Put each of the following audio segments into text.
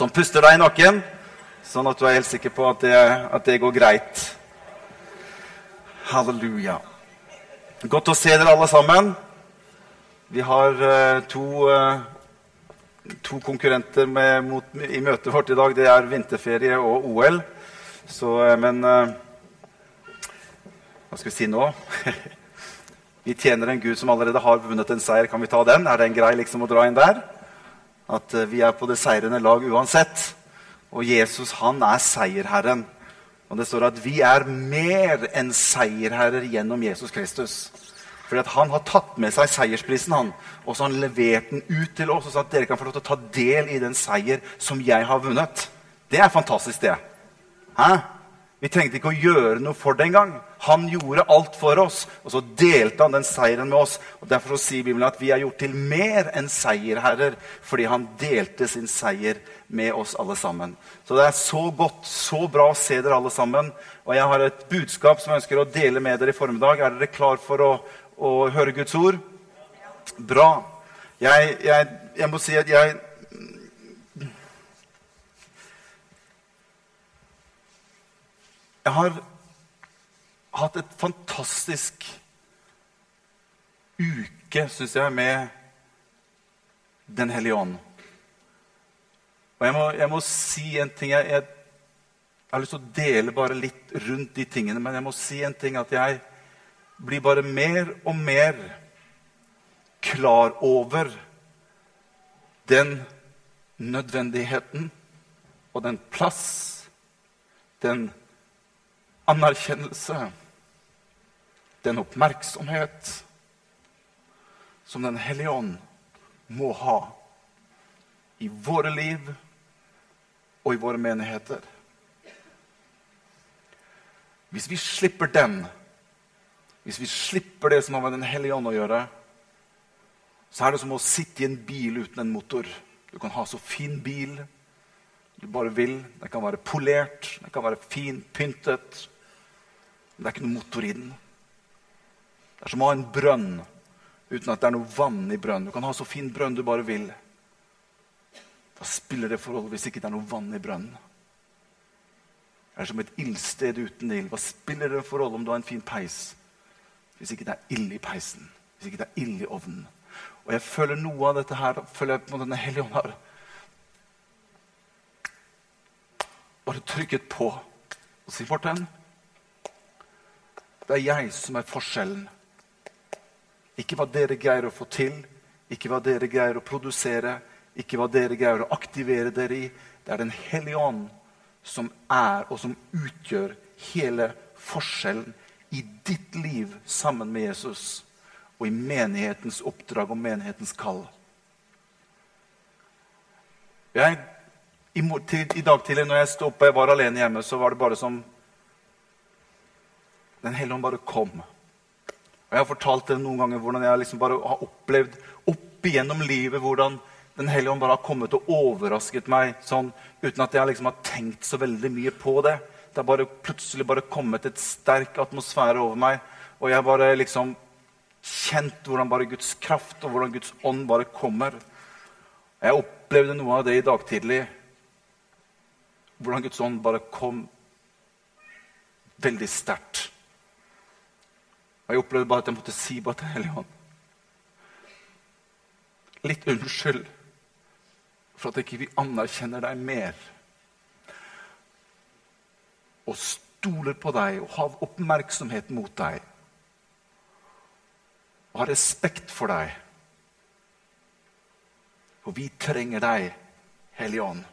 som puster deg i nakken, sånn at du er helt sikker på at det, at det går greit. Halleluja. Godt å se dere alle sammen. Vi har uh, to, uh, to, konkurrenter med, mot, i møtet vårt i dag. Det er vinterferie og OL. Så, uh, men Hva skal vi si nå? vi tjener en Gud som allerede har vunnet en seier. Kan vi ta den? Er det en grei liksom å dra inn der? At vi er på det seirende lag uansett. Og Jesus, han er seierherren. Og det står at vi er mer enn seierherrer gjennom Jesus Kristus. Fordi at Han har tatt med seg seiersprisen, han, og så har han levert den ut til oss. og så at dere kan få lov til å ta del i den seier som jeg har vunnet. Det er fantastisk, det. Hæ? Vi trengte ikke å gjøre noe for det engang. Han gjorde alt for oss, og så delte han den seieren med oss. Og Derfor så sier Bibelen at vi er gjort til mer enn seierherrer fordi han delte sin seier med oss alle sammen. Så det er så godt, så bra å se dere alle sammen. Og jeg har et budskap som jeg ønsker å dele med dere i formiddag. Er dere klar for å, å høre Guds ord? Bra. Jeg, jeg, jeg må si at jeg Jeg har hatt et fantastisk uke, syns jeg, med Den hellige ånd. Og jeg må, jeg må, si en ting jeg, jeg, har lyst til å dele bare litt rundt de tingene, men jeg må si en ting at jeg blir bare mer og mer klar over den nødvendigheten og den plass, den anerkjennelse, den oppmerksomhet som Den hellige ånd må ha i våre liv og i våre menigheter. Hvis vi slipper den, hvis vi slipper det som har med Den hellige ånd å gjøre, så er det som å sitte i en bil uten en motor. Du kan ha så fin bil du bare vil. Den kan være polert, den kan være fin, pyntet. Men det er ikke noe motor i den. Det er som å ha en brønn uten at det er noe vann i brønnen. Du kan ha så fin brønn du bare vil. Hva spiller det forhold hvis ikke det er noe vann i brønnen? Det er som et ildsted uten ild. Hva spiller det forhold om du har en fin peis hvis ikke det er ild i peisen? Hvis ikke det er ild i ovnen? Og jeg føler noe av dette her føler jeg på denne hellige ånd har bare trykket på og sier, Morten, det er jeg som er forskjellen. Ikke hva dere greier å få til, ikke hva dere greier å produsere, ikke hva dere greier å aktivere dere i. Det er Den hellige ånd som er og som utgjør hele forskjellen i ditt liv sammen med Jesus og i menighetens oppdrag og menighetens kall. Jeg, i, I dag tidlig når jeg sto oppe, jeg var alene hjemme, så var det bare som Den hellige ånd bare kom. Og Jeg har fortalt dere noen ganger hvordan jeg liksom bare har opplevd opp igjennom livet hvordan den hellige ånd bare har kommet og overrasket meg sånn, uten at jeg liksom har tenkt så veldig mye på det. Det har bare plutselig bare kommet et sterk atmosfære over meg. Og jeg har bare liksom kjent hvordan bare Guds kraft og hvordan Guds ånd bare kommer. Jeg opplevde noe av det i dag tidlig. Hvordan Guds ånd bare kom veldig sterkt. Og jeg opplevde bare at jeg måtte si bare til Hellige Ånd Litt unnskyld for at ikke vi anerkjenner deg mer. Og stoler på deg og har oppmerksomhet mot deg. Og har respekt for deg. For vi trenger deg, Hellige Ånd.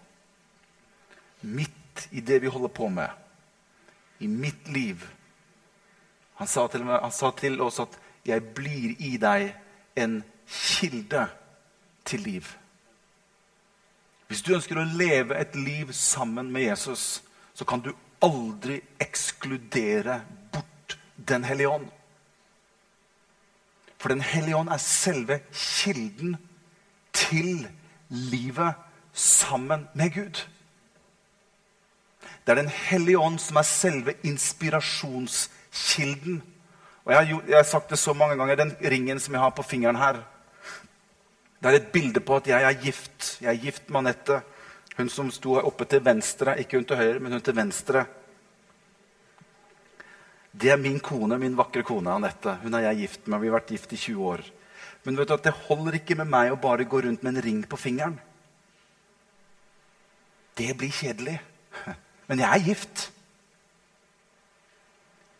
Midt i det vi holder på med, i mitt liv. Han sa til, han sa til oss at 'jeg blir i deg en kilde til liv'. Hvis du ønsker å leve et liv sammen med Jesus, så kan du aldri ekskludere bort Den hellige ånd. For Den hellige ånd er selve kilden til livet sammen med Gud. Det er Den hellige ånd som er selve inspirasjonskilden. Og jeg har, jeg har sagt det så mange ganger, den ringen som jeg har på fingeren her det er et bilde på at jeg er gift. Jeg er gift med Anette. Hun som sto oppe til venstre, ikke hun til høyre, men hun til venstre. Det er min kone, min vakre kone Anette. Hun er jeg gift med. Vi har vært gift i 20 år. Men vet du at det holder ikke med meg å bare gå rundt med en ring på fingeren. Det blir kjedelig. Men jeg er gift.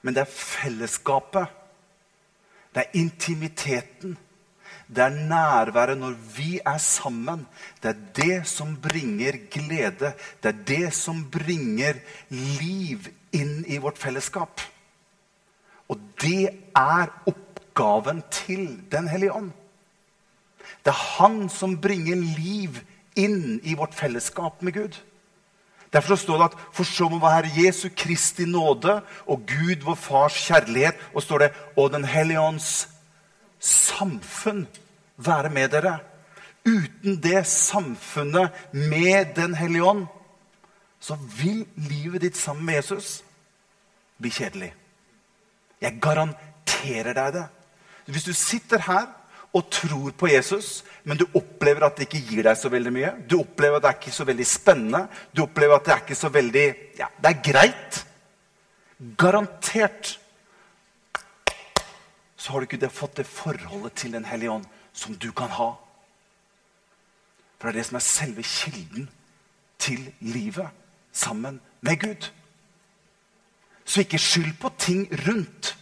Men det er fellesskapet. Det er intimiteten. Det er nærværet når vi er sammen. Det er det som bringer glede. Det er det som bringer liv inn i vårt fellesskap. Og det er oppgaven til Den hellige ånd. Det er han som bringer liv inn i vårt fellesskap med Gud. Derfor står det at for så må være Jesu Kristi nåde og Gud vår Fars kjærlighet og står det, og Den hellige ånds samfunn være med dere. Uten det samfunnet med Den hellige ånd, så vil livet ditt sammen med Jesus bli kjedelig. Jeg garanterer deg det. Hvis du sitter her og tror på Jesus, men du opplever at det ikke gir deg så veldig mye. Du opplever at det er ikke så veldig spennende. Du opplever at det er ikke så veldig Ja, det er greit. Garantert så har du ikke fått det forholdet til Den hellige ånd som du kan ha. For det er det som er selve kilden til livet sammen med Gud. Så ikke skyld på ting rundt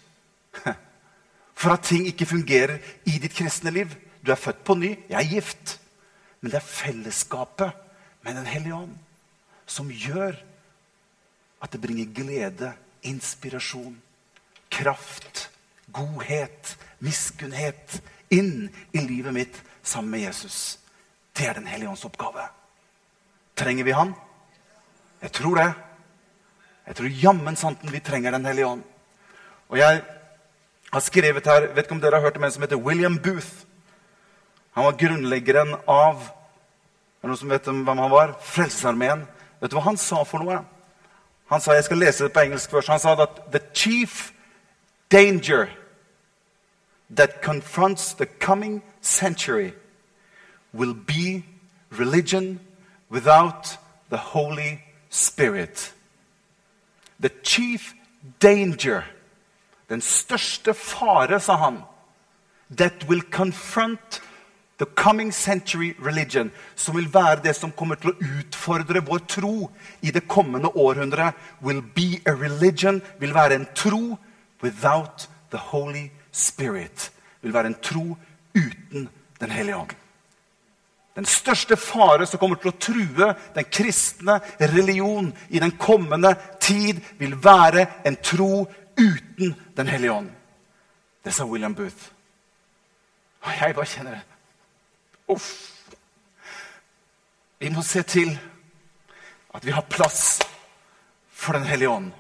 for at ting ikke fungerer i ditt kristne liv. Du er født på ny, jeg er gift. Men det er fellesskapet med Den hellige ånd som gjør at det bringer glede, inspirasjon, kraft, godhet, miskunnhet inn i livet mitt sammen med Jesus. Det er Den hellige ånds oppgave. Trenger vi han? Jeg tror det. Jeg tror jammen santen vi trenger Den hellige ånd. Og jeg har skrevet her Vet ikke om dere har hørt om en som heter William Booth. Han var grunnleggeren av Er det noen som vet hvem han var? Frelsesarmeen. Vet du hva han sa for noe? Han sa, Jeg skal lese det på engelsk først. Han sa at the chief danger that confronts the coming century will be religion without the Holy Spirit. The chief danger Den største fare, sa han, that will confront the coming century religion, som vil være det som kommer til å utfordre vår tro i det kommende århundret, will be a religion, vil være en tro without the Holy Spirit. Vil være en tro uten Den hellige ånd. Den største fare som kommer til å true den kristne religion i den kommende tid, vil være en tro uten Den hellige ånd. Det sa William Booth. Og jeg bare kjenner det. Uff. Vi må se til at vi har plass for Den hellige ånd.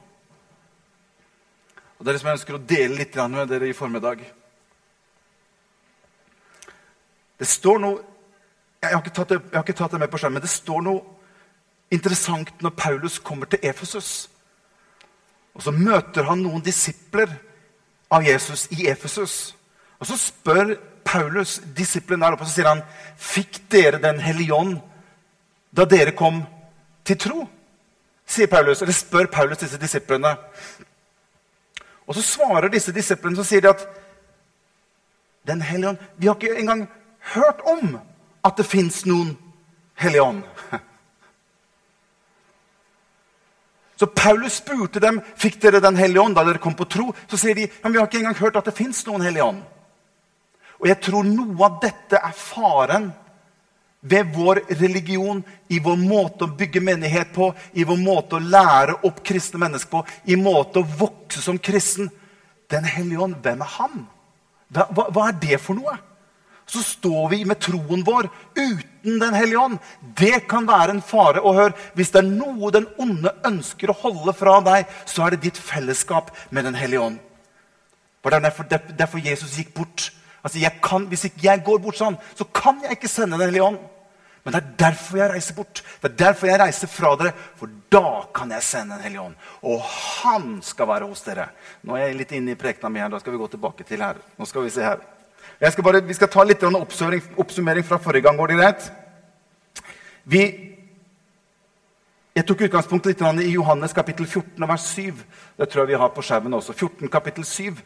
Og Det er det som jeg ønsker å dele litt med dere i formiddag. Det står noe jeg har, det, jeg har, ikke tatt det, med på skjermen, men det står noe interessant når Paulus kommer til Efesus. Og så møter han noen disipler av Jesus i Efesus. Og så spør Paulus disiplene der oppe, og så sier han, 'Fikk dere Den hellige ånd da dere kom til tro?' sier Paulus, eller spør Paulus disse disiplene. Og så svarer disse disiplene så sier de at Den hellige ånd Vi har ikke engang hørt om at det fins noen hellige ånd. Så Paulus spurte dem fikk dere Den hellige ånd da dere kom på tro. Så sier de ja, vi har ikke engang hørt at det fins noen hellig ånd. Og jeg tror noe av dette er faren ved vår religion, i vår måte å bygge menighet på, i vår måte å lære opp kristne mennesker på, i måte å vokse som kristen. Den hellige ånd, hvem er han? Hva, hva, hva er det for noe? Så står vi med troen vår uten Den hellige ånd. Det kan være en fare. å høre. hvis det er noe den onde ønsker å holde fra deg, så er det ditt fellesskap med Den hellige ånd. For Det er derfor, derfor Jesus gikk bort. Altså, kan, Hvis ikke jeg går bort sånn, så kan jeg ikke sende Den hellige ånd. Men det er derfor jeg reiser bort. Det er derfor jeg reiser fra dere. For da kan jeg sende Den hellige ånd. Og han skal være hos dere. Nå er jeg litt inne i prekena mi her. Da skal vi gå tilbake til her. Nå skal vi se her. Skal bare, vi skal ta litt oppsummering, fra forrige gang. Går det greit? Vi, Jeg tok utgangspunkt litt i Johannes kapittel 14, vers 7. Det tror jeg vi har på skjermen også. 14 kapittel 7.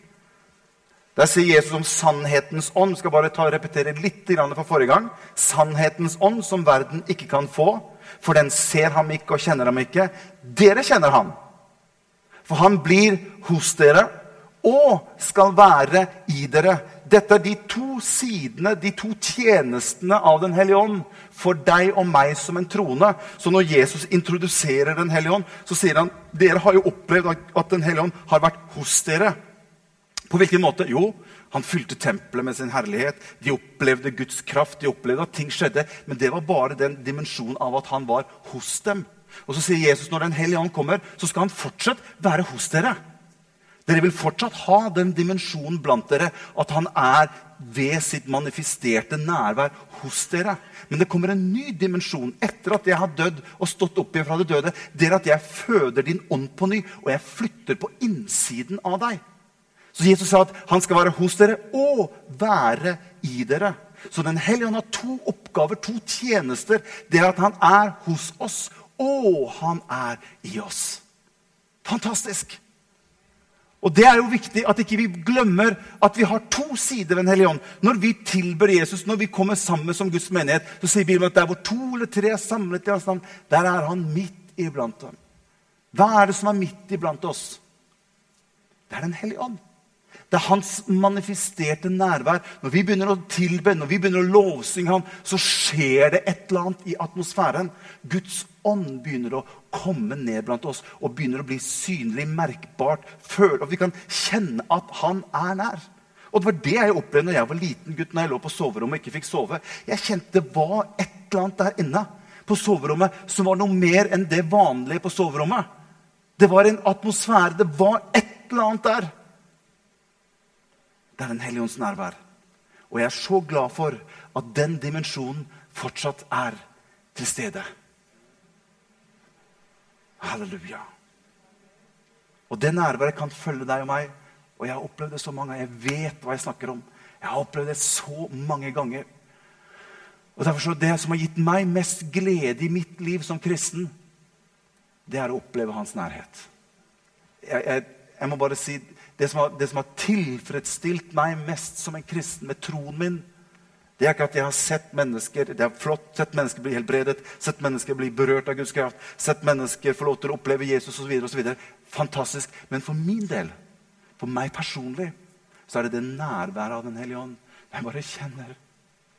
Der sier Jesus om sannhetens ånd. Skal bare ta og repetere litt fra forrige gang. Sannhetens ånd som verden ikke kan få, for den ser ham ikke og kjenner ham ikke. Dere kjenner ham. For han blir hos dere og skal være i dere. Dette er de to sidene, de to tjenestene av Den hellige ånd for deg og meg som en trone. Så når Jesus introduserer Den hellige ånd, så sier han dere har jo opplevd at Den hellige ånd har vært hos dere. På hvilken måte? Jo, han fylte tempelet med sin herlighet. De opplevde Guds kraft, de opplevde at ting skjedde. Men det var bare den dimensjonen av at han var hos dem. Og så sier Jesus når Den hellige ånd kommer, så skal han fortsatt være hos dere. Dere vil fortsatt ha den dimensjonen blant dere at han er ved sitt manifesterte nærvær hos dere. Men det kommer en ny dimensjon etter at jeg har dødd og stått opp igjen fra det døde. Det er at jeg føder din ånd på ny, og jeg flytter på innsiden av deg. Så Jesus sa at han skal være hos dere og være i dere. Så Den hellige ånd har to oppgaver, to tjenester. Det er at han er hos oss, og han er i oss. Fantastisk! Og Det er jo viktig at ikke vi glemmer at vi har to sider ved Den hellige ånd. Når vi tilber Jesus, når vi kommer sammen som Guds menighet, så sier Bibelen at der hvor to eller tre er samlet i hans navn, der er han midt iblant dem. Hva er det som er midt iblant oss? Det er Den hellige ånd. Det er hans manifesterte nærvær. Når vi begynner å tilbe, når vi begynner å lovsynge ham, så skjer det et eller annet i atmosfæren. Guds ånd begynner å komme ned blant oss og begynner å bli synlig, merkbart. Føle, og vi kan kjenne at han er nær. Og Det var det jeg opplevde når jeg var liten gutt når jeg lå på soverommet og ikke fikk sove. Jeg kjente det var et eller annet der inne på soverommet som var noe mer enn det vanlige på soverommet. Det var en atmosfære. Det var et eller annet der. Det er Den hellige ånds nærvær. Og jeg er så glad for at den dimensjonen fortsatt er til stede. Halleluja. Og det nærværet kan følge deg og meg. Og jeg har opplevd det så mange ganger. Jeg vet hva jeg snakker om. Jeg har opplevd det så mange ganger. Og derfor så Det som har gitt meg mest glede i mitt liv som kristen, det er å oppleve hans nærhet. Jeg, jeg, jeg må bare si det som, har, det som, har, tilfredsstilt meg mest som en kristen med troen min, det er ikke at jeg har sett mennesker det er flott, sett mennesker bli helbredet, sett mennesker bli berørt av Guds kraft, sett mennesker få lov til å oppleve Jesus osv. Fantastisk. Men for min del, for meg personlig, så er det det nærværet av Den hellige ånd. Jeg bare kjenner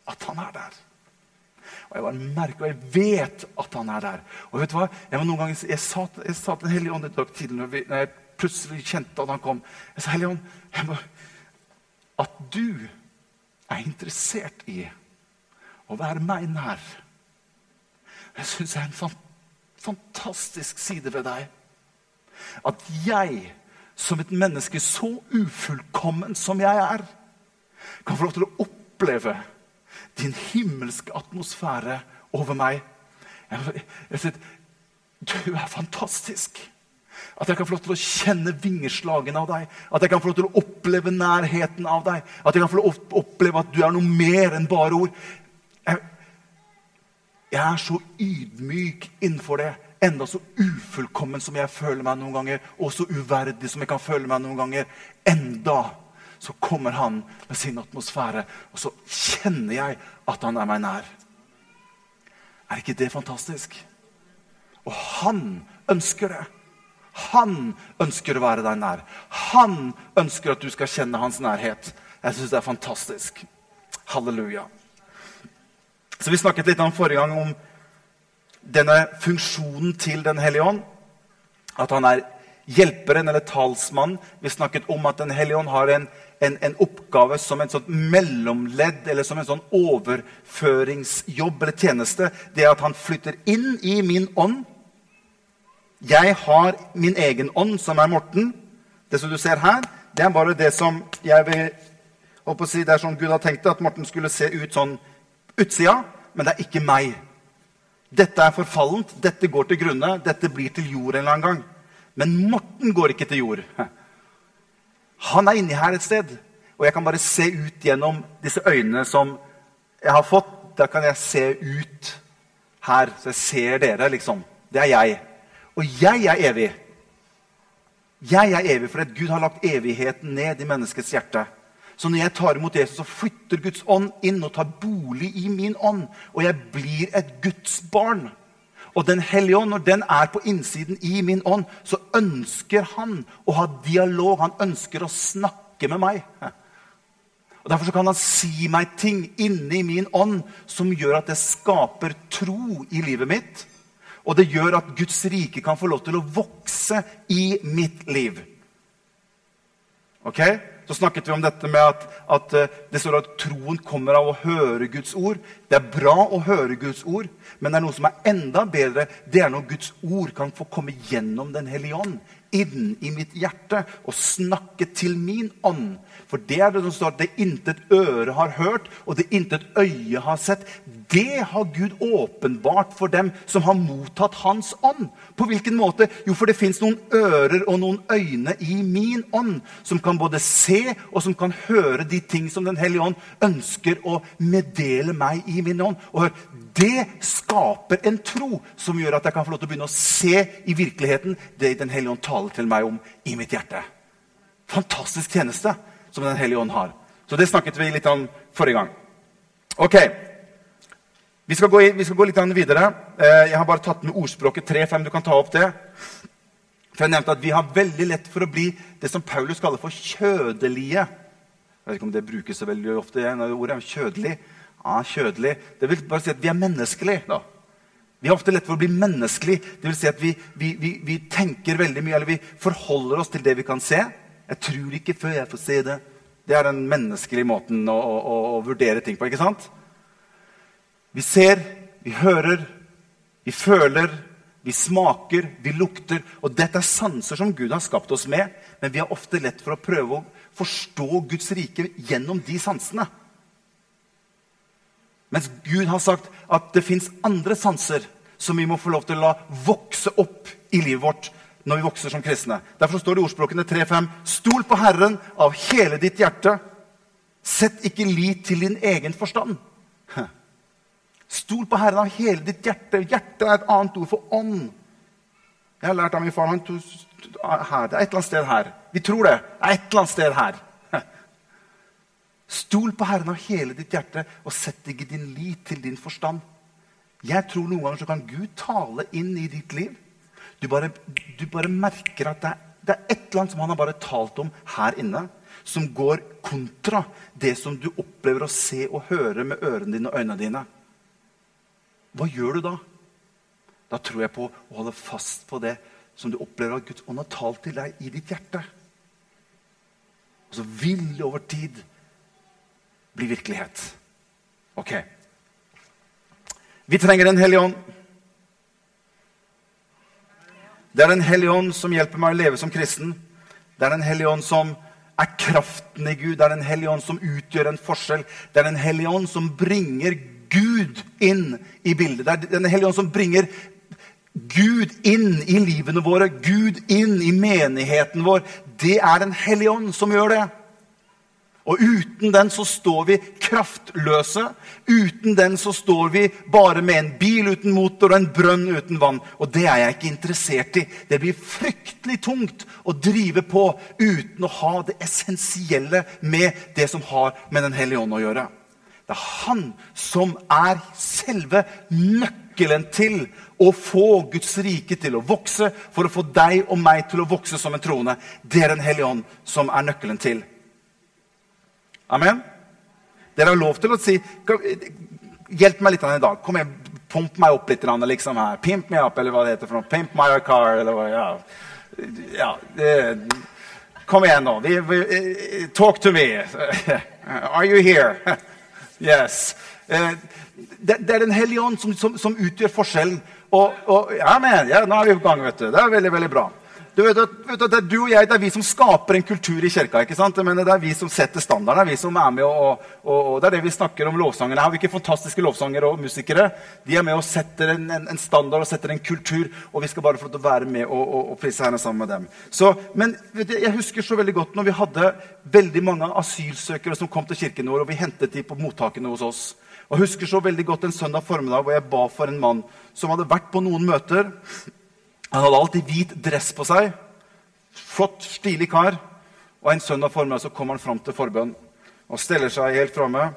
at han er der. Og jeg bare merker, og jeg vet at han er der. Og vet du hva? Jeg, var noen ganger, jeg, sa, jeg sa til Den hellige ånd i dag tidlig når, jeg plutselig kjente at han kom. Jeg sa, Hellige Ånd, at du er interessert i å være meg nær. Jeg syns det er en fantastisk side ved deg. At jeg, som et menneske så ufullkommen som jeg er, kan få lov til å oppleve din himmelske atmosfære over meg. Jeg, jeg, jeg, du er fantastisk. At jeg kan få lov til å kjenne vingeslagene av deg. At jeg kan få lov til å oppleve nærheten av deg. At jeg kan få lov til å oppleve at du er noe mer enn bare ord. Jeg, jeg er så ydmyk innenfor det. Enda så ufullkommen som jeg føler meg noen ganger, og så uverdig som jeg kan føle meg noen ganger. Enda så kommer han med sin atmosfære, og så kjenner jeg at han er meg nær. Er ikke det fantastisk? Og han ønsker det. Han ønsker å være deg nær. Han ønsker at du skal kjenne hans nærhet. Jeg syns det er fantastisk. Halleluja. Så Vi snakket litt om forrige gang om denne funksjonen til Den hellige ånd. At han er hjelperen eller talsmann. Vi snakket om at Den hellige ånd har en, en, en oppgave som en sånn mellomledd eller som en sånn overføringsjobb eller tjeneste. Det er at han flytter inn i min ånd jeg har min egen ånd, som er Morten. Det som du ser her, det er bare det som jeg vil å si, Det er sånn Gud har tenkt det, at Morten skulle se ut sånn utsida, men det er ikke meg. Dette er forfallent, dette går til grunne, dette blir til jord en eller annen gang. Men Morten går ikke til jord. Han er inni her et sted. Og jeg kan bare se ut gjennom disse øynene som jeg har fått. Da kan jeg se ut her, så jeg ser dere, liksom. Det er jeg. Og jeg er evig. Jeg er evig fordi Gud har lagt evigheten ned i menneskets hjerte. Så når jeg tar imot Jesus, så flytter Guds ånd inn og tar bolig i min ånd. Og jeg blir et Guds barn. Og Den hellige ånd, når den er på innsiden i min ånd, så ønsker han å ha dialog. Han ønsker å snakke med meg. Og Derfor kan han si meg ting inni min ånd som gjør at det skaper tro i livet mitt. Og det gjør at Guds rike kan få lov til å vokse i mitt liv. Ok? Så snakket vi om dette med at, at, eh, det står at troen kommer av å høre Guds ord. Det er bra å høre Guds ord, men det er noe som er enda bedre. Det er når Guds ord kan få komme gjennom Den hellige ånd inn i mitt hjerte og snakke til min ånd. For det er det som står at det intet øre har hørt, og det intet øye har sett. Det har Gud åpenbart for dem som har mottatt Hans ånd. På hvilken måte? Jo, for det fins noen ører og noen øyne i min ånd som kan både se og som kan høre de ting som Den hellige ånd ønsker å meddele meg i min ånd. Og hør, det skaper en tro som gjør at jeg kan få lov til å begynne å se i virkeligheten det Den hellige ånd taler til meg om i mitt hjerte. Fantastisk tjeneste som Den hellige ånd har. Så det snakket vi litt om forrige gang. Ok. Vi skal gå, vi skal gå litt videre. Eh, jeg har bare tatt med ordspråket 3-5. Du kan ta opp det. For jeg nevnte at Vi har veldig lett for å bli det som Paulus kaller for kjødelige. Jeg vet ikke om det brukes så veldig ofte. ordet kjødelig. Ja, kjødelig. Det vil bare si at vi er menneskelige. da. Vi har ofte lett for å bli menneskelig. Det vil si at vi, vi, vi, vi, tenker veldig mye, eller vi forholder oss til det vi kan se. Jeg tror ikke før jeg får se det. Det er den menneskelige måten å, å, å vurdere ting på. ikke sant? Vi ser, vi hører, vi føler, vi smaker, vi lukter. Og dette er sanser som Gud har skapt oss med, men vi har ofte lett for å prøve å forstå Guds rike gjennom de sansene. Mens Gud har sagt at det fins andre sanser som vi må få lov til å la vokse opp i livet vårt når vi vokser som kristne. Derfor står det i ordspråkene 3-5.: Stol på Herren av hele ditt hjerte. Sett ikke lit til din egen forstand. Stol på Herren av hele ditt hjerte. Hjerte er et annet ord for ånd. Jeg har lært av min far han tog, her, Det er et eller annet sted her. Vi tror det. Det er et eller annet sted her. Stol på Herren av hele ditt hjerte, og sett ikke din lit til din forstand. Jeg tror Noen ganger så kan Gud tale inn i ditt liv. Du bare, du bare merker at det er, det er, et eller annet som han har bare talt om her inne, som går kontra det som du opplever å se og høre med ørene dine og øynene dine. Hva gjør du da? Da tror jeg på å holde fast på det som du opplever at Guds ånd har talt til deg i ditt hjerte. Og så vil det over tid bli virkelighet. Ok. Vi trenger Den hellige ånd. Det er Den hellige ånd som hjelper meg å leve som kristen. Det er Den hellige ånd som er kraften i Gud. Det er Den hellige ånd som utgjør en forskjell. Det er Den hellige ånd som bringer Gud inn i bildet. Det er Den hellige ånd som bringer Gud inn i livene våre, Gud inn i menigheten vår. Det er Den hellige ånd som gjør det. Og uten den så står vi kraftløse. Uten den så står vi bare med en bil uten motor og en brønn uten vann. Og det er jeg ikke interessert i. Det blir fryktelig tungt å drive på uten å ha det essensielle med det som har med Den hellige ånd å gjøre. Det er han som er selve nøkkelen til å få Guds rike til å vokse, for å få deg og meg til å vokse som en troende. Det er Den hellige ånd som er nøkkelen til. Amen? Dere har lov til å si Hjelp meg litt i dag. Kom igjen, Pump meg opp litt. Liksom her. Pimp me up, eller hva det heter. for noe. Pimp my car, eller hva ja. ja det, kom igjen, nå. Talk to me. Are you here? Yes. Eh, det, er Den hellige ånd som, som, som, utgjør forskjellen. Og, og ja, men, ja, nå er vi på gang. vet du. Det er veldig, veldig bra. Du vet vet Det er du og jeg, det er vi som skaper en kultur i kirka. ikke sant? Men det er vi som setter standarden. Det er vi som er med og, og, og det er det vi snakker om lovsangerne. Her har vi ikke fantastiske lovsangere og musikere. De er med og setter en, en, en, standard og setter en kultur. Og vi skal bare få være med og, og, og prise Herren sammen med dem. Så, men du, jeg husker så veldig godt når vi hadde veldig mange asylsøkere som kom til kirken vår, og vi hentet dem på mottakene hos oss. Og Jeg husker så veldig godt en søndag formiddag hvor jeg ba for en mann som hadde vært på noen møter. Han hadde alltid hvit dress på seg. Flott, stilig kar. Og En søndag formiddag så kommer han fram til forbønn og steller seg helt framme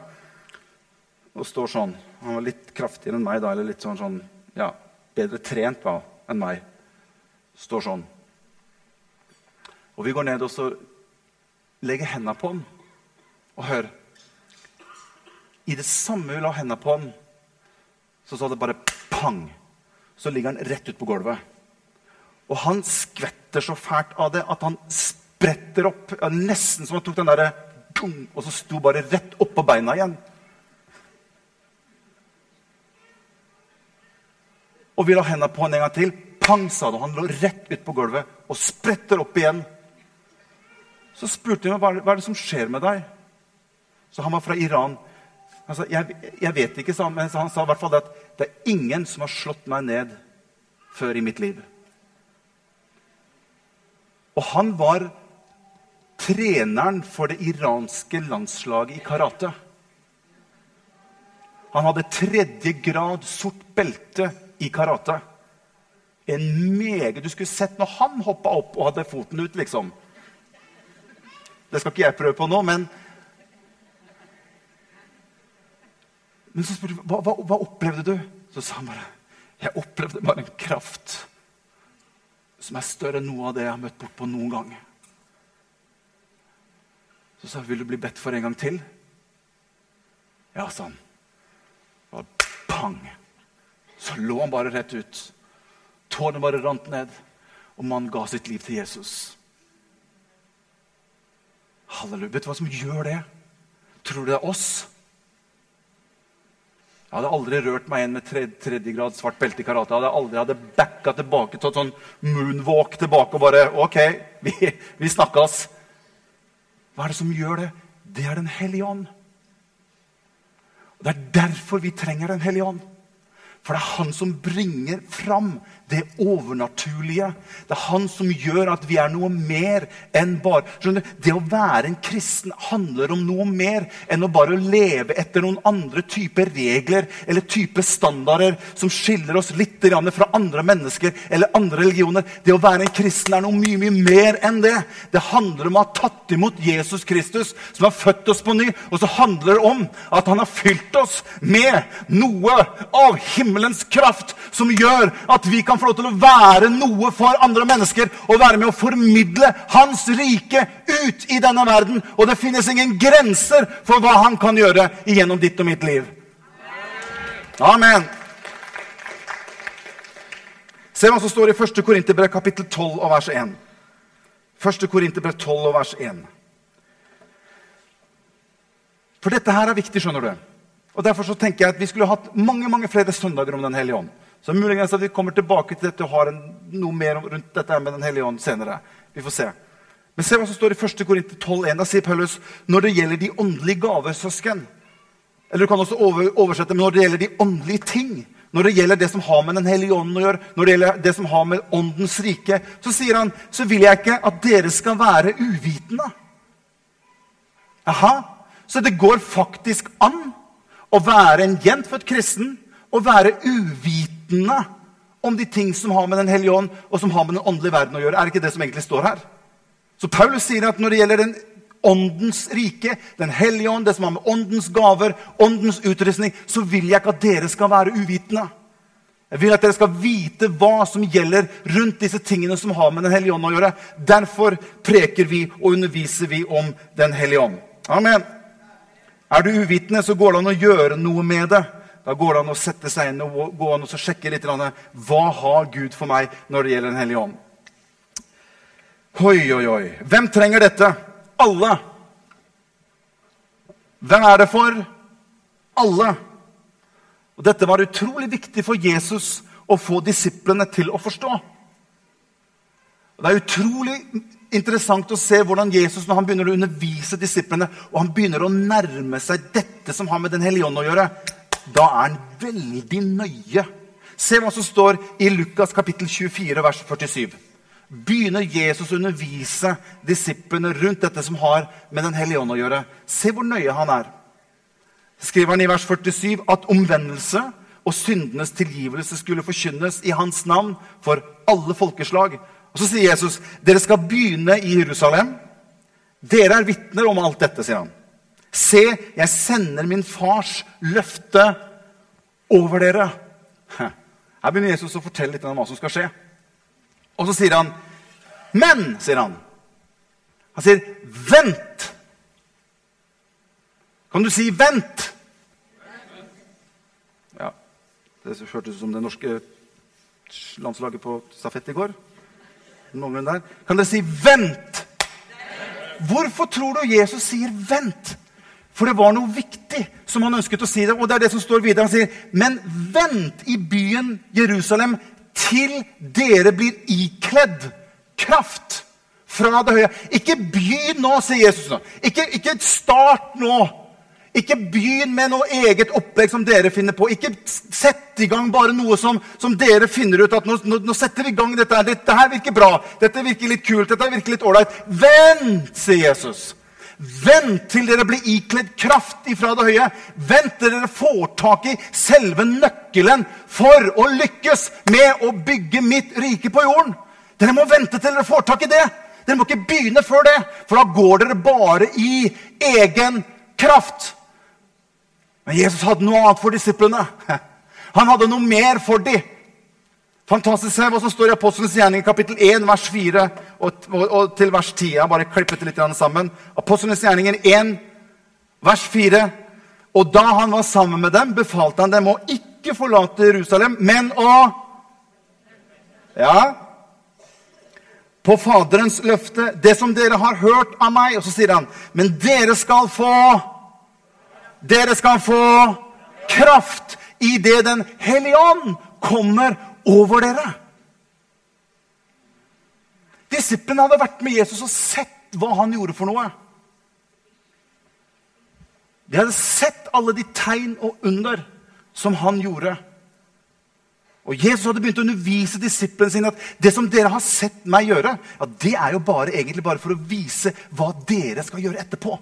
og står sånn. Han var litt kraftigere enn meg da, eller litt sånn, sånn ja, bedre trent da, enn meg. Står sånn. Og vi går ned og så legger hendene på han. Og hør I det samme vi la hendene på han, så sa det bare pang. Så ligger han rett ut på gulvet. Og han skvetter så fælt av det at han spretter opp. Nesten som han tok den derre Og så sto bare rett oppå beina igjen. Og vi la hendene på han en gang til. Pang, sa det. Han lå rett ut på gulvet og spretter opp igjen. Så spurte jeg meg hva er det som skjer med deg. Så han var fra Iran. Han sa, jeg, jeg vet ikke, sa han, men han sa i hvert fall at det er ingen som har slått meg ned før i mitt liv. Og han var treneren for det iranske landslaget i karate. Han hadde tredje grad sort belte i karate. En mege Du skulle sett når han hoppa opp og hadde foten ut, liksom. Det skal ikke jeg prøve på nå, men Men så spurte jeg hva, hva, hva opplevde du? Så sa han bare jeg opplevde bare en kraft som er større enn noe av det jeg har møtt bort på noen gang. Så sa jeg, vil du bli bedt for en gang til? Ja, sa han. Og pang! Så lå han bare rett ut. Tårene bare rant ned, og mannen ga sitt liv til Jesus. Halleluja. Vet du hva som gjør det? Tror du det er oss? Jeg hadde aldri rørt meg inn med tredje grad svart belte i karate. Jeg hadde aldri hadde backa tilbake, tatt sånn moonwalk tilbake og bare OK, vi, vi snakkes. Hva er det som gjør det? Det er Den hellige ånd. Og Det er derfor vi trenger Den hellige ånd. For det er han som bringer fram det overnaturlige. Det er han som gjør at vi er noe mer enn bare skjønner du? Det å være en kristen handler om noe mer enn å bare leve etter noen andre typer regler eller typer standarder som skiller oss litt fra andre mennesker eller andre religioner. Det å være en kristen er noe mye mye mer enn det. Det handler om å ha tatt imot Jesus Kristus, som har født oss på ny. Og så handler det om at han har fylt oss med noe av himmelen himmelens kraft som gjør at vi kan få lov til å være noe for andre mennesker og være med å formidle hans rike ut i denne verden. Og det finnes ingen grenser for hva han kan gjøre gjennom ditt og mitt liv. Amen. Se hva som står i 1. Korinterbrev kapittel 12 og vers 1. 1. Korinterbrev 12 og vers 1. For dette her er viktig, skjønner du. Og Derfor så tenker jeg at vi skulle hatt mange mange flere søndager om Den hellige ånd. Så muligens at vi kommer tilbake til dette og har en, noe mer rundt dette med Den hellige ånd senere. Vi får se. Men se hva som står i 1. Korinter 12,1. Da sier Paulus når det gjelder de åndelige gaver, søsken Eller du kan også oversette men når det gjelder de åndelige ting. Når det gjelder det som har med Den hellige ånden å gjøre, når det gjelder det som har med Åndens rike, så sier han så vil jeg ikke at dere skal være uvitende. Aha, Så det går faktisk an å være en gjenfødt kristen og være uvitende om de ting som har med Den hellige ånd og som har med den åndelige verden å gjøre. Er ikke det som egentlig står her? Så Paulus sier at når det gjelder den åndens rike, Den hellige ånd, det som har med åndens gaver, åndens utrustning, så vil jeg ikke at dere skal være uvitende. Jeg vil at dere skal vite hva som gjelder rundt disse tingene som har med Den hellige ånd å gjøre. Derfor preker vi og underviser vi om Den hellige ånd. Amen. Er du uvitende, så går det an å gjøre noe med det. Da går det an å sette seg inn og gå an og sjekke litt hva har Gud for meg når det gjelder Den hellige ånd. Oi, oi, oi. Hvem trenger dette? Alle. Hvem er det for? Alle. Og Dette var utrolig viktig for Jesus å få disiplene til å forstå. Det er utrolig interessant å se hvordan Jesus når han begynner å undervise disiplene, og han begynner å nærme seg dette som har med Den hellige ånd å gjøre, da er han veldig nøye. Se hva som står i Lukas kapittel 24, vers 47. Begynner Jesus å undervise disiplene rundt dette som har med Den hellige ånd å gjøre. Se hvor nøye han er. skriver han i vers 47 at omvendelse og syndenes tilgivelse skulle forkynnes i hans navn for alle folkeslag. Og Så sier Jesus dere skal begynne i Jerusalem. Dere er vitner om alt dette, sier han. Se, jeg sender min fars løfte over dere. Her begynner Jesus å fortelle litt om hva som skal skje. Og så sier han, 'Men', sier han. Han sier, 'Vent'. Kan du si 'vent'? Ja. Det hørtes ut som det norske landslaget på stafett i går. Noen der. Kan dere si 'vent'? Hvorfor tror du Jesus sier 'vent'? For det var noe viktig som han ønsket å si. det, Og det er det som står videre. Han sier, men vent i byen Jerusalem til dere blir ikledd kraft fra det høye. Ikke begynn nå, sier Jesus. nå. Ikke, ikke start nå. Ikke begynn med noe eget opplegg som dere finner på. Ikke sett i gang bare noe som, som dere finner ut at nå, nå, nå, setter vi i gang dette. Dette her virker bra. Dette virker litt kult. Dette virker litt ålreit. Vent, sier Jesus. Vent til dere blir ikledd kraft ifra det høye. Vent til dere får tak i selve nøkkelen for å lykkes med å bygge mitt rike på jorden. Dere må vente til dere får tak i det. Dere må ikke begynne før det, for da går dere bare i egen kraft. Men Jesus hadde noe annet for disiplene. Han hadde noe mer for dem. Fantastisk. Se hva som står i Apostelens gjerning kapittel 1, vers 4 og, og, og, til vers 10. Jeg bare klippet det litt sammen. Apostelens gjerninger 1, vers 4. Og da han var sammen med dem, befalte han dem å ikke forlate Jerusalem, men å Ja? På Faderens løfte, det som dere har hørt av meg. Og så sier han, men dere skal få Dere skal få kraft i det Den hellige ånd kommer over dere. Disiplene hadde vært med Jesus og sett hva han gjorde for noe. De hadde sett alle de tegn og under som han gjorde. Og Jesus hadde begynt å undervise disiplene sine at det som dere har sett meg gjøre, ja, det er jo bare, egentlig bare for å vise hva dere skal gjøre etterpå.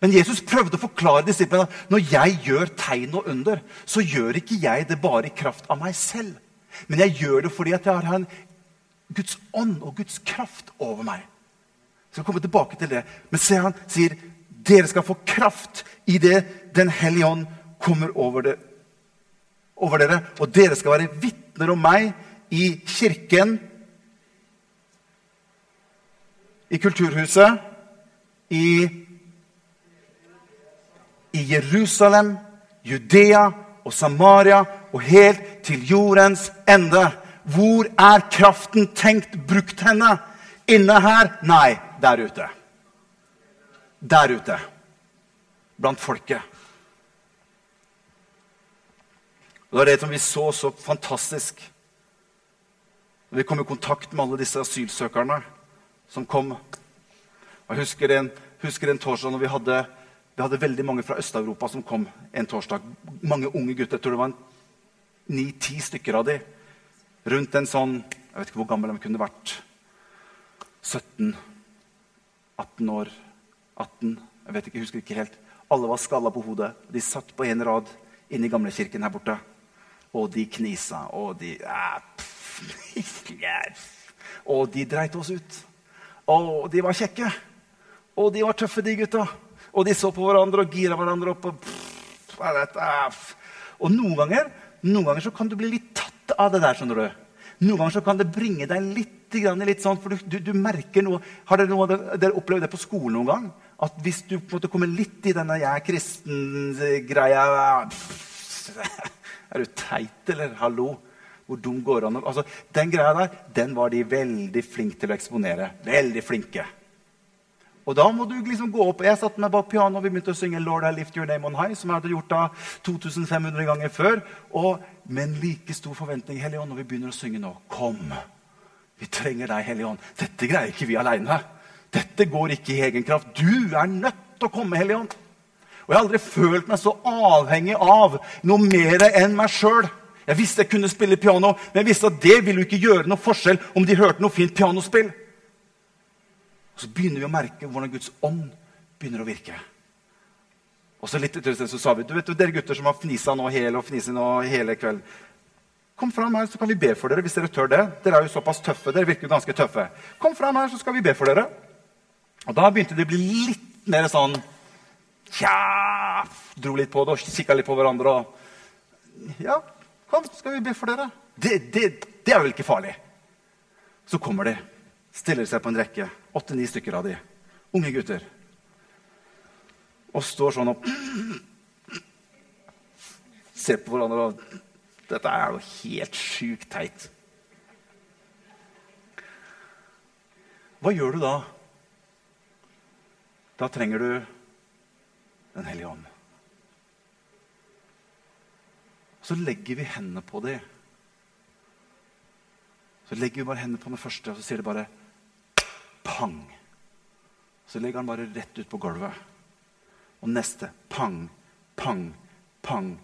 Men Jesus prøvde å forklare disiplene at når jeg gjør tegn og under, så gjør ikke jeg det bare i kraft av meg selv. Men jeg gjør det fordi at jeg har en Guds ånd og Guds kraft over meg. Så Jeg skal tilbake til det. Men se, han sier dere skal få kraft i det Den hellige ånd kommer over, det, over dere. Og dere skal være vitner om meg i kirken, i kulturhuset, i i Jerusalem, Judea og Samaria og helt til jordens ende. Hvor er kraften tenkt brukt henne? Inne her? Nei, der ute. Der ute. Blant folket. Det var det som vi så så fantastisk når vi kom i kontakt med alle disse asylsøkerne som kom. Jeg husker en, husker en torsdag når vi hadde vi hadde veldig mange fra Øst-Europa som kom en torsdag. Mange unge gutter. Jeg tror det var ni-ti stykker av dem. Rundt en sånn Jeg vet ikke hvor gammel de kunne vært. 17, 18 år. 18, jeg vet ikke, jeg husker ikke helt. Alle var skalla på hodet. De satt på en rad inne i gamlekirken her borte. Og de knisa, og de Og de dreit oss ut. Og de var kjekke. Og de var tøffe, de gutta. Og de så på hverandre og gira hverandre opp. Og, og noen ganger, noen ganger kan du bli litt tatt av det der. skjønner du. Noen ganger kan det bringe deg litt, litt sånn, for du, du, du, merker noe. Har dere, noe, dere opplevd det på skolen noen gang? At hvis du måte kommer litt i denne 'jeg er kristen'-greia Er du teit, eller? Hallo? Hvor dum går det an? Altså, den greia der den var de veldig flinke til å eksponere. Veldig flinke. Og da må du liksom gå opp. Jeg satte meg bak pianoet og vi begynte å synge Lord, I lift your name on high, som jeg hadde gjort da 2500 ganger før. Og med en like stor forventning, Hellige Ånd, når vi begynner å synge nå. Kom! Vi trenger deg, Hellige Ånd. Dette greier ikke vi aleine. Dette går ikke i egen kraft. Du er nødt til å komme, Hellige Ånd. Og jeg har aldri følt meg så avhengig av noe mer enn meg sjøl. Jeg visste jeg kunne spille piano, men jeg visste at det ville ikke gjøre noe forskjell om de hørte noe fint pianospill. Og så begynner vi å merke hvordan Guds ånd begynner å virke. Og så litt etter så sa vi du vet, dere gutter som har fnisa nå hele og fnisa nå hele kveld. Kom fram her, så kan vi be for dere. hvis dere tør det. Dere er jo såpass tøffe. dere virker ganske tøffe. Kom fram her, så skal vi be for dere. Og da begynte det å bli litt mer sånn Tja Dro litt på det og kikka litt på hverandre. og Ja, kom, så skal vi be for dere. Det, det, det er vel ikke farlig. Så kommer de, stiller seg på en rekke. Åtte-ni stykker av de. Unge gutter. Og står sånn og ser på hverandre. og Dette er jo helt sjukt teit. Hva gjør du da? Da trenger du Den hellige ånd. Så legger vi hendene på dem. Så legger vi bare hendene på den første, og så sier det bare pang. Så legger han bare rett ut på gulvet. Og neste pang, pang, pang,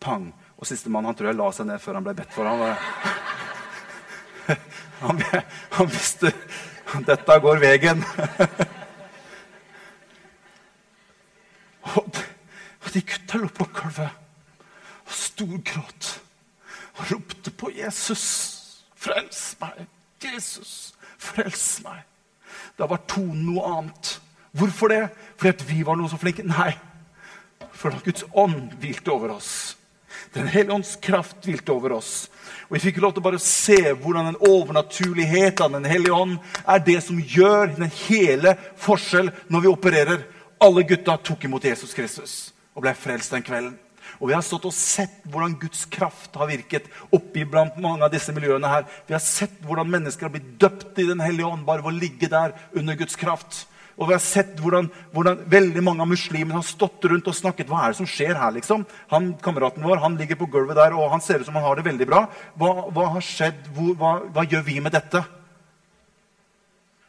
pang. Og sistemann han tror jeg la seg ned før han ble bedt for. Han, han, han visste dette går veien. Og de gutta lå på gulvet og storgråt og ropte på Jesus. Frels meg! Jesus, frels meg! Da var tonen noe annet. Hvorfor det? Fordi at vi var noe så flinke? Nei. For at Guds ånd hvilte over oss. Den hellige ånds kraft hvilte over oss. Og Vi fikk lov til å bare se hvordan den overnaturligheten av Den hellige ånd er det som gjør den hele forskjell når vi opererer. Alle gutta tok imot Jesus Kristus og ble frelst den kvelden. Og Vi har stått og sett hvordan Guds kraft har virket oppi blant mange av disse miljøene. her. Vi har sett hvordan mennesker har blitt døpt i Den hellige ånd bare ved å ligge der under Guds kraft. Og vi har sett hvordan, hvordan veldig mange av muslimene har stått rundt og snakket. Hva er det som skjer her, liksom? Han, Kameraten vår han ligger på gulvet der, og han ser ut som han har det veldig bra. Hva, hva har skjedd? Hvor, hva, hva, gjør vi med dette?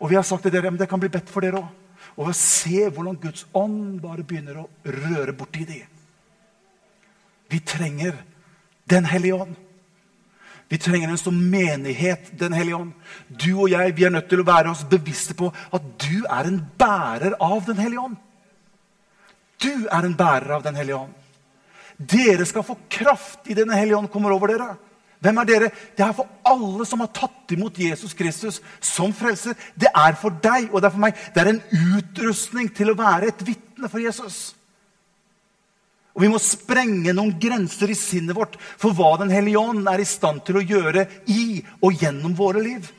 Og vi har sagt til dere men det kan bli bedt for dere òg. Og ved å se hvordan Guds ånd bare begynner å røre borti dem. Vi trenger Den hellige ånd. Vi trenger en som menighet, Den hellige ånd. Du og jeg vi er nødt til å være oss bevisste på at du er en bærer av Den hellige ånd. Du er en bærer av Den hellige ånd. Dere skal få kraft i Den hellige ånd kommer over dere. Hvem er dere? Det er for alle som har tatt imot Jesus Kristus som frelser. Det er for deg og det er for meg. Det er en utrustning til å være et vitne for Jesus. Og vi må sprenge noen grenser i sinnet vårt for hva Den hellige ånd er i stand til å gjøre i og gjennom våre liv.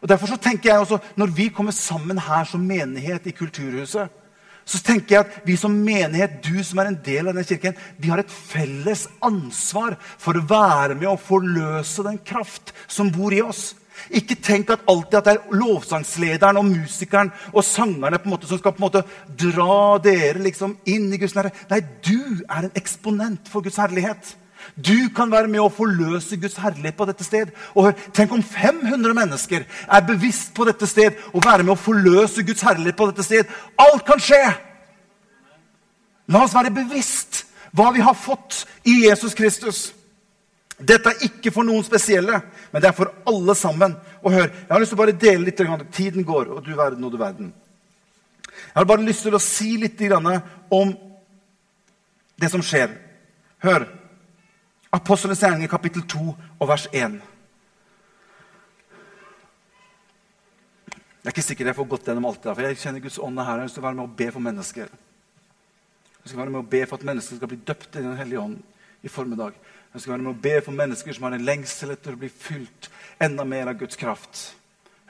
Og Derfor så tenker jeg også, Når vi kommer sammen her som menighet i Kulturhuset, så tenker jeg at vi som menighet, du som er en del av den kirken, vi har et felles ansvar for å være med og forløse den kraft som bor i oss. Ikke tenk at alltid at det er lovsangslederen og musikeren og sangerne på en måte som skal på en måte dra dere liksom inn i Guds nærhet. Nei, du er en eksponent for Guds herlighet. Du kan være med å forløse Guds herlighet på dette sted. Og hør, Tenk om 500 mennesker er bevisst på dette sted og være med å forløse Guds herlighet på dette sted. Alt kan skje! La oss være bevisst hva vi har fått i Jesus Kristus. Dette er ikke for noen spesielle, men det er for alle sammen. Og hør, Jeg har lyst til å bare dele litt. Tiden går, og du verden og du verden. Jeg har bare lyst til å si litt om det som skjer. Hør. Apostlenes gjerninger, kapittel 2 og vers 1. Jeg er ikke sikker jeg får gått gjennom alt det, for jeg kjenner Guds ånd her. Jeg har lyst til å være med og be for mennesker. Jeg skal være med og be for at mennesker skal bli døpt i Den hellige ånd i formiddag. Jeg skal være med å be for mennesker som har en lengsel etter å bli fylt enda mer av Guds kraft.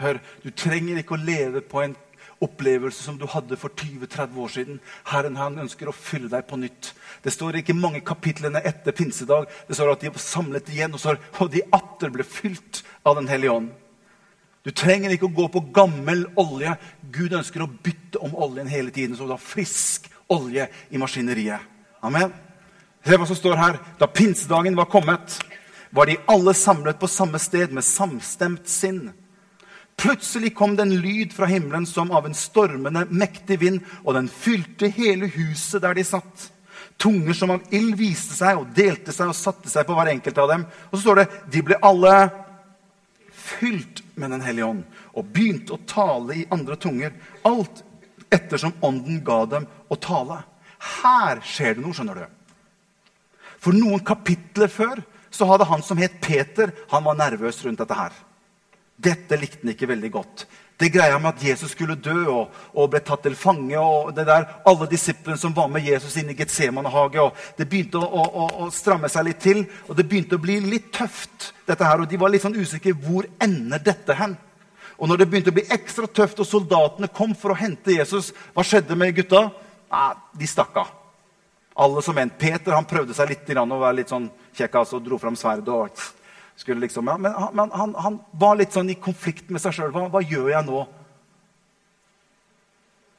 Hør, Du trenger ikke å leve på en opplevelse som du hadde for 20-30 år siden. Herren han ønsker å fylle deg på nytt. Det står ikke mange kapitlene etter pinsedag. Det står at de var samlet igjen, og, så, og de atter ble fylt av Den hellige ånd. Du trenger ikke å gå på gammel olje. Gud ønsker å bytte om oljen hele tiden, så du har frisk olje i maskineriet. Amen. Se hva som står her. Da pinsedagen var kommet, var de alle samlet på samme sted med samstemt sinn. Plutselig kom det en lyd fra himmelen som av en stormende, mektig vind, og den fylte hele huset der de satt. Tunger som av ild viste seg og delte seg og satte seg på hver enkelt av dem. Og så står det de ble alle fylt med Den hellige ånd og begynte å tale i andre tunger. Alt ettersom ånden ga dem å tale. Her skjer det noe, skjønner du. For noen kapitler før så hadde han som het Peter, han var nervøs rundt dette her. Dette likte han ikke veldig godt. Det greia med at Jesus skulle dø og, og ble tatt til fange. og det der, Alle disiplene som var med Jesus inn i Getsemanehage. Det begynte å, å, å, stramme seg litt til, og det begynte å bli litt tøft. dette her, og De var litt sånn usikre. Hvor ender dette hen? Og når det begynte å bli ekstra tøft, og soldatene kom for å hente Jesus, hva skjedde med gutta? Nei, de stakk av. Alle som en. Peter han prøvde seg litt og være litt sånn kjekk altså, og dro fram sverdet. og skulle liksom, ja, Men, han, men han, han, var litt sånn i konflikt med seg sjøl. Hva, hva, gjør jeg nå?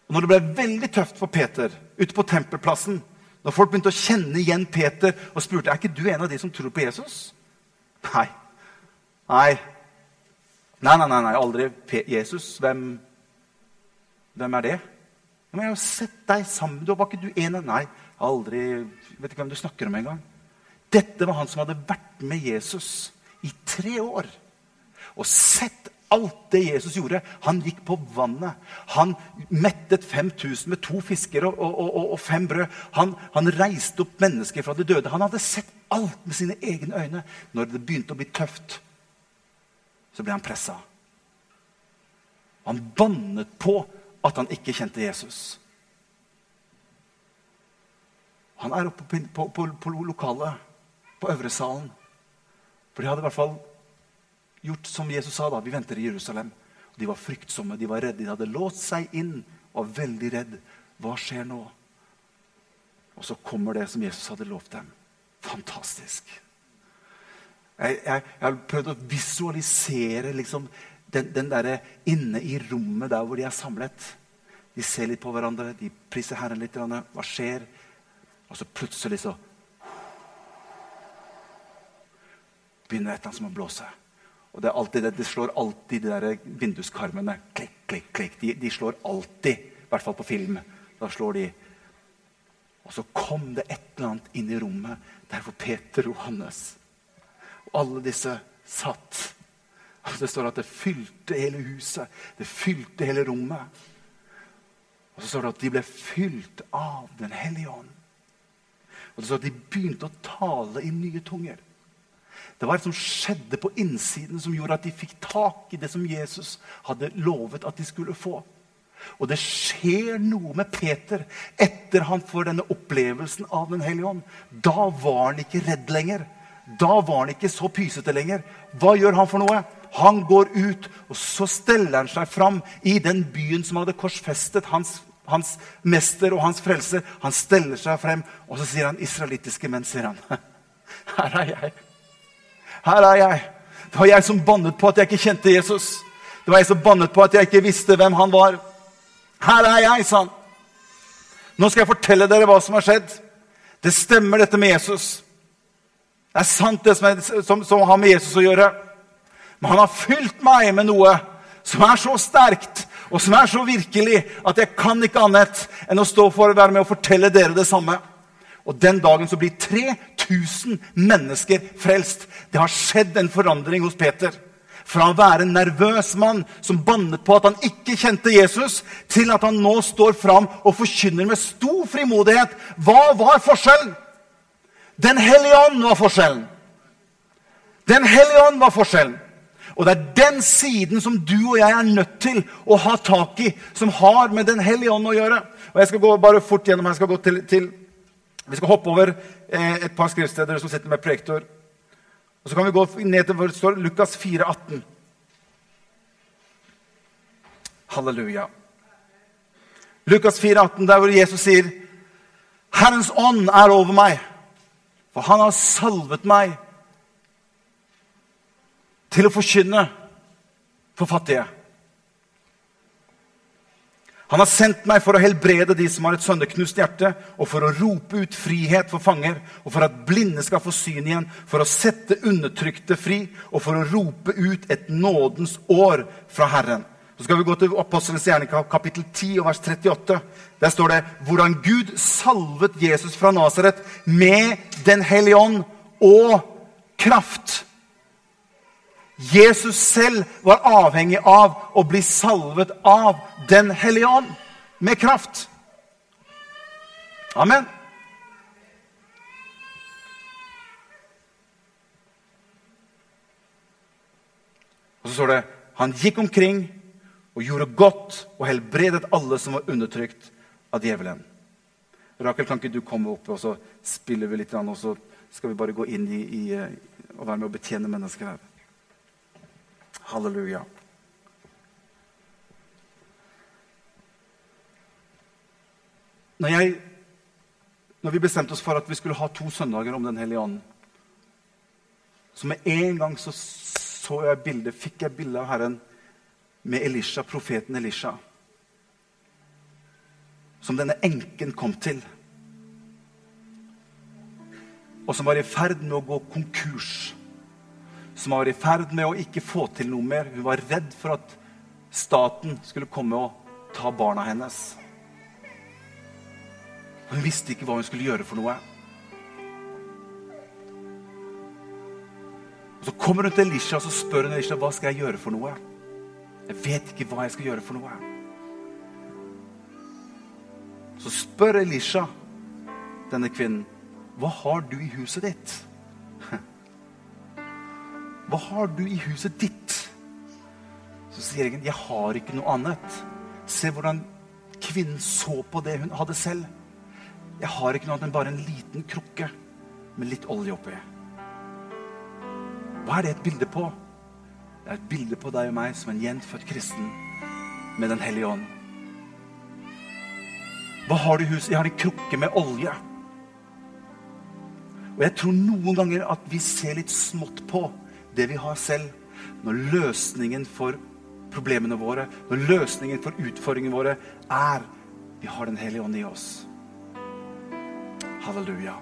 Og når det ble veldig tøft for Peter ute på tempelplassen, når folk begynte å kjenne igjen Peter og spurte er ikke du en av de som tror på Jesus, Nei. Nei, Nei, nei, nei, nei aldri Jesus. Hvem, hvem er det? Men jeg har sett deg sammen. Var ikke du en av Nei, aldri Vet ikke hvem du snakker om engang. Dette var han som hadde vært med Jesus i tre år og sett alt det Jesus gjorde. Han gikk på vannet. Han mettet 5000 med to fisker og, og, og, og fem brød. Han, han, reiste opp mennesker fra de døde. Han hadde sett alt med sine egne øyne. Når det begynte å bli tøft, så ble han pressa. Han bannet på at han ikke kjente Jesus. Han er oppe på, på, på, på lokalet, på øvresalen. For de hadde i hvert fall gjort som Jesus sa. da, Vi venter i Jerusalem. De var fryktsomme, de var redde. De hadde låst seg inn og var veldig redd. Hva skjer nå? Og så kommer det som Jesus hadde lovt dem. Fantastisk. Jeg, jeg, jeg har prøvd å visualisere liksom, den, den der inne i rommet der hvor de er samlet. De ser litt på hverandre, de priser Herren litt. Hva skjer? Og så plutselig så begynner et eller annet som å blåse. Og det, alltid, det, slår alltid de der vinduskarmene. Klikk, klikk, klikk. De, de slår alltid, i hvert fall på film. Da slår de. Og så kom det et eller annet inn i rommet der hvor Peter og Johannes og alle disse satt. Og Det står at det fylte hele huset. Det fylte hele rommet. Og så står det at de ble fylt av Den hellige ånd. Og det står at de begynte å tale i nye tunger. Det var det som skjedde på innsiden, som gjorde at de fikk tak i det som Jesus hadde lovet at de skulle få. Og det skjer noe med Peter etter han får denne opplevelsen av Den hellige ånd. Da var han ikke redd lenger. Da var han ikke så pysete lenger. Hva gjør han for noe? Han går ut, og så steller han seg fram i den byen som hadde korsfestet hans, hans mester og hans frelser. Han steller seg frem, og så sier han israelittiske menn, sier han. Her er jeg. Her er jeg. Det var jeg som bannet på at jeg ikke kjente Jesus. Det var jeg som bannet på at jeg ikke visste hvem han var. Her er jeg, sa han. Nå skal jeg fortelle dere hva som har skjedd. Det stemmer, dette med Jesus. Det er sant, det som, er, som, som har med Jesus å gjøre. Men han har fylt meg med noe som er så sterkt og som er så virkelig at jeg kan ikke annet enn å stå for å være med og fortelle dere det samme. Og den dagen så blir 3000 mennesker frelst. Det har skjedd en forandring hos Peter. Fra å være en nervøs mann som bannet på at han ikke kjente Jesus, til at han nå står fram og forkynner med stor frimodighet. Hva var forskjellen? Den hellige ånd var forskjellen. Den hellige ånd var forskjellen. Og det er den siden som du og jeg er nødt til å ha tak i, som har med Den hellige ånd å gjøre. Og Jeg skal gå bare fort gjennom jeg skal til, til vi skal hoppe over eh, et par skriftsteder som sitter med projektor. Og Så kan vi gå ned til hvor det står Lukas 4, 18. Halleluja. Lukas 4, 18, der hvor Jesus sier, 'Herrens ånd er over meg, for han har salvet meg' 'til å forkynne for fattige'. Han har sendt meg for å helbrede de som har et sønderknust hjerte, og for å rope ut frihet for fanger, og for at blinde skal få syn igjen, for å sette undertrykte fri, og for å rope ut et nådens år fra Herren. Så skal vi gå til Apostelens gjerning, kapittel 10, vers 38. Der står det hvordan Gud salvet Jesus fra Nasaret med Den hellige ånd og kraft Jesus selv var avhengig av å bli salvet av Den hellige ånd. med kraft. Amen. Og så står det han gikk omkring og gjorde godt og helbredet alle som var undertrykt av djevelen. Rakel, kan ikke du komme opp, og så spiller vi litt, og så skal vi bare gå inn i, i og være med å betjene mennesker her. Halleluja. Når, jeg, når vi bestemte oss for at vi skulle ha to søndager om Den hellige ånd, så med en gang så, så jeg bildet, fikk jeg bilde av Herren med Elisha, profeten Elisha. Som denne enken kom til. Og som var i ferd med å gå konkurs. Som var i ferd med å ikke få til noe mer. Hun var redd for at staten skulle komme og ta barna hennes. Hun visste ikke hva hun skulle gjøre for noe. Og Så kommer hun til Elisha og så spør hun Elisha, hva skal jeg gjøre for noe. Jeg vet ikke hva jeg skal gjøre for noe. Så spør Elisha denne kvinnen, hva har du i huset ditt? Hva har du i huset ditt? Så sier egen, jeg har ikke noe annet. Se hvordan kvinnen så på det hun hadde selv. Jeg har ikke noe annet enn bare en liten krukke med litt olje oppi. Hva er det et bilde på? Det er et bilde på deg og meg som en gjenfødt kristen med Den hellige ånd. Hva har du i huset? Jeg har en krukke med olje. Og jeg tror noen ganger at vi ser litt smått på det vi har selv, når løsningen for problemene våre, når løsningen for utfordringene våre er vi har Den hellige ånd i oss. Halleluja.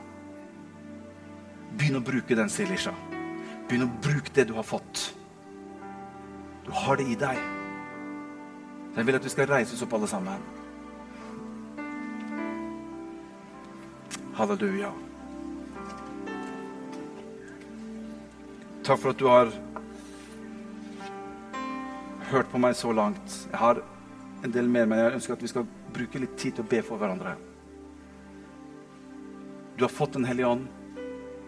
Begynn å bruke den, sier Lisha. Begynn å bruke det du har fått. Du har det i deg. Jeg vil at vi skal reise oss opp, alle sammen. Halleluja. Takk for at du har hørt på meg så langt. Jeg har en del mer, men jeg ønsker at vi skal bruke litt tid til å be for hverandre. Du har fått Den hellige ånd.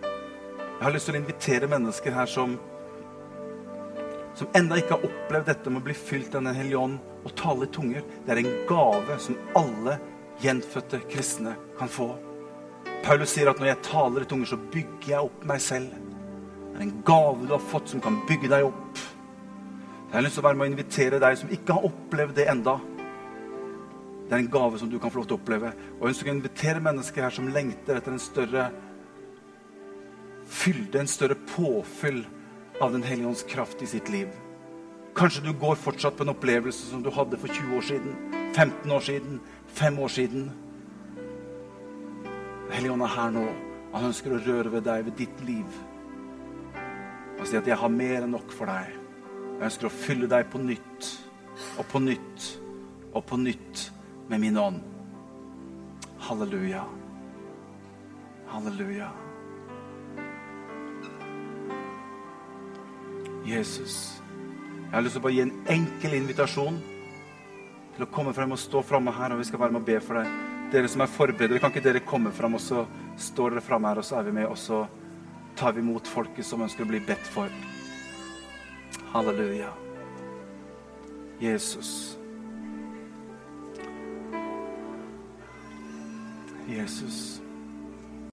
Jeg har lyst til å invitere mennesker her som som ennå ikke har opplevd dette med å bli fylt av Den hellige ånd og tale i tunger. Det er en gave som alle gjenfødte kristne kan få. Paulus sier at når jeg taler i tunger, så bygger jeg opp meg selv. Det er en gave du har fått som kan bygge deg opp. Jeg har lyst til å være med å invitere deg som ikke har opplevd det enda. Det er en gave som du kan få lov til å oppleve. Og jeg ønsker å invitere mennesker her som lengter etter en større fylde, en større påfyll av Den hellige ånds kraft i sitt liv. Kanskje du går fortsatt på en opplevelse som du hadde for 20 år siden, 15 år siden, 5 år siden. Den hellige ånd er her nå. Han ønsker å røre ved deg, ved ditt liv. Og si at 'jeg har mer enn nok for deg'. Jeg ønsker å fylle deg på nytt og på nytt og på nytt med min ånd. Halleluja. Halleluja. Jesus. Jeg har lyst til å bare gi en enkel invitasjon til å komme frem og stå framme her, og vi skal være med og be for deg. Dere som er forberedere, kan ikke dere komme frem, og så står dere framme her, og så er vi med, og så tar vi imot folket som ønsker å bli bedt for. Halleluja. Jesus. Jesus.